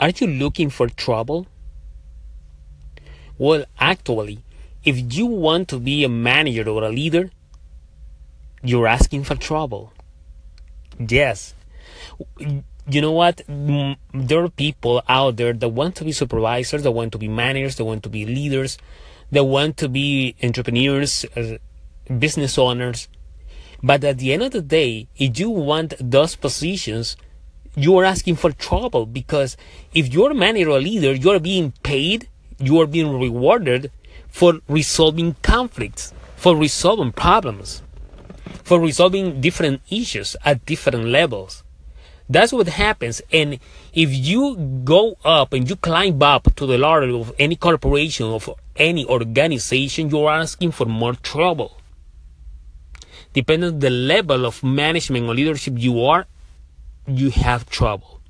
Are you looking for trouble? Well, actually, if you want to be a manager or a leader, you're asking for trouble. Yes. You know what? There are people out there that want to be supervisors, that want to be managers, that want to be leaders, that want to be entrepreneurs, uh, business owners. But at the end of the day, if you want those positions, you are asking for trouble because if you're a manager or leader, you are being paid, you are being rewarded for resolving conflicts, for resolving problems, for resolving different issues at different levels. That's what happens. And if you go up and you climb up to the ladder of any corporation, of any organization, you're asking for more trouble. Depending on the level of management or leadership you are, you have trouble.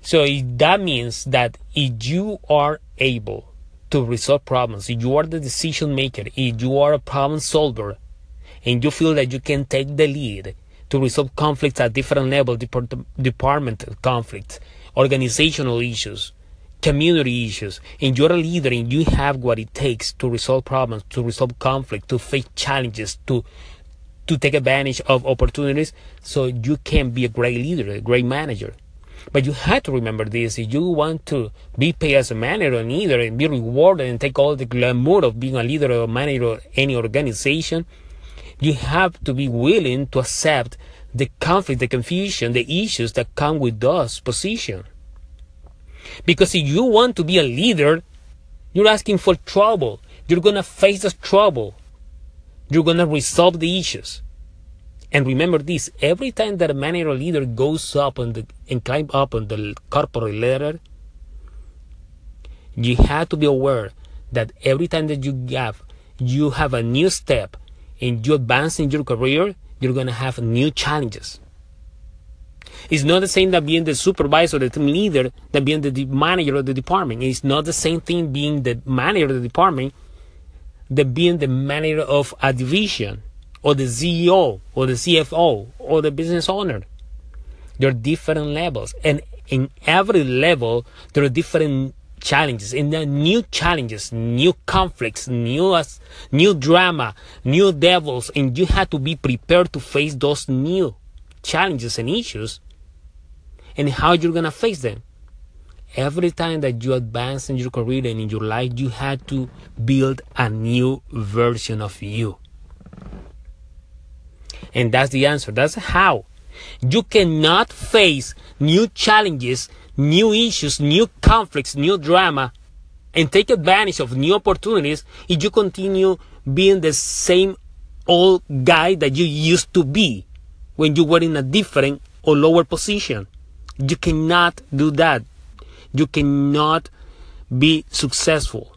So that means that if you are able to resolve problems, if you are the decision maker, if you are a problem solver, and you feel that you can take the lead to resolve conflicts at different levels, department conflicts, organizational issues, community issues, and you're a leader and you have what it takes to resolve problems, to resolve conflict, to face challenges, to to take advantage of opportunities so you can be a great leader, a great manager. But you have to remember this. If you want to be paid as a manager or leader and be rewarded and take all the glamour of being a leader or a manager of any organization, you have to be willing to accept the conflict, the confusion, the issues that come with those position. Because if you want to be a leader, you're asking for trouble. You're gonna face the trouble. You're gonna resolve the issues. And remember this, every time that a manager leader goes up on the and climb up on the corporate ladder, you have to be aware that every time that you have you have a new step and you advance in your career, you're gonna have new challenges. It's not the same that being the supervisor, the team leader, than being the manager of the department. It's not the same thing being the manager of the department than being the manager of a division or the CEO or the CFO or the business owner. There are different levels, and in every level, there are different challenges. And are new challenges, new conflicts, new uh, new drama, new devils, and you have to be prepared to face those new challenges and issues, and how you're gonna face them. Every time that you advance in your career and in your life, you have to build a new version of you. And that's the answer. That's how. You cannot face new challenges, new issues, new conflicts, new drama, and take advantage of new opportunities if you continue being the same old guy that you used to be when you were in a different or lower position. You cannot do that. You cannot be successful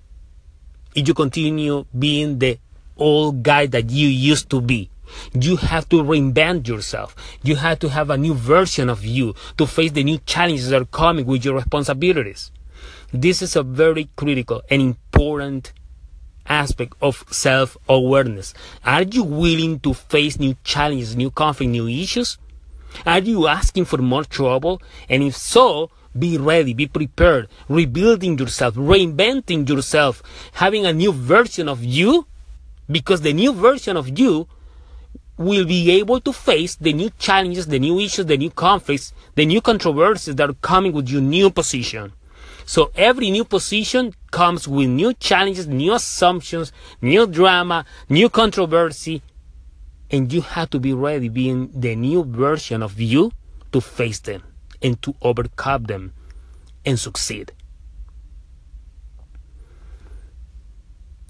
if you continue being the old guy that you used to be. You have to reinvent yourself. You have to have a new version of you to face the new challenges that are coming with your responsibilities. This is a very critical and important aspect of self awareness. Are you willing to face new challenges, new conflict, new issues? Are you asking for more trouble? And if so, be ready, be prepared, rebuilding yourself, reinventing yourself, having a new version of you, because the new version of you will be able to face the new challenges, the new issues, the new conflicts, the new controversies that are coming with your new position. So every new position comes with new challenges, new assumptions, new drama, new controversy, and you have to be ready being the new version of you to face them and to overcome them and succeed.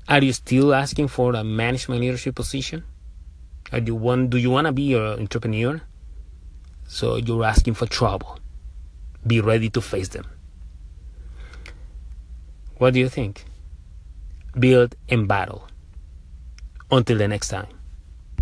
Are you still asking for a management leadership position? Do you want do you want to be an entrepreneur? So you're asking for trouble. Be ready to face them. What do you think? Build and battle. Until the next time.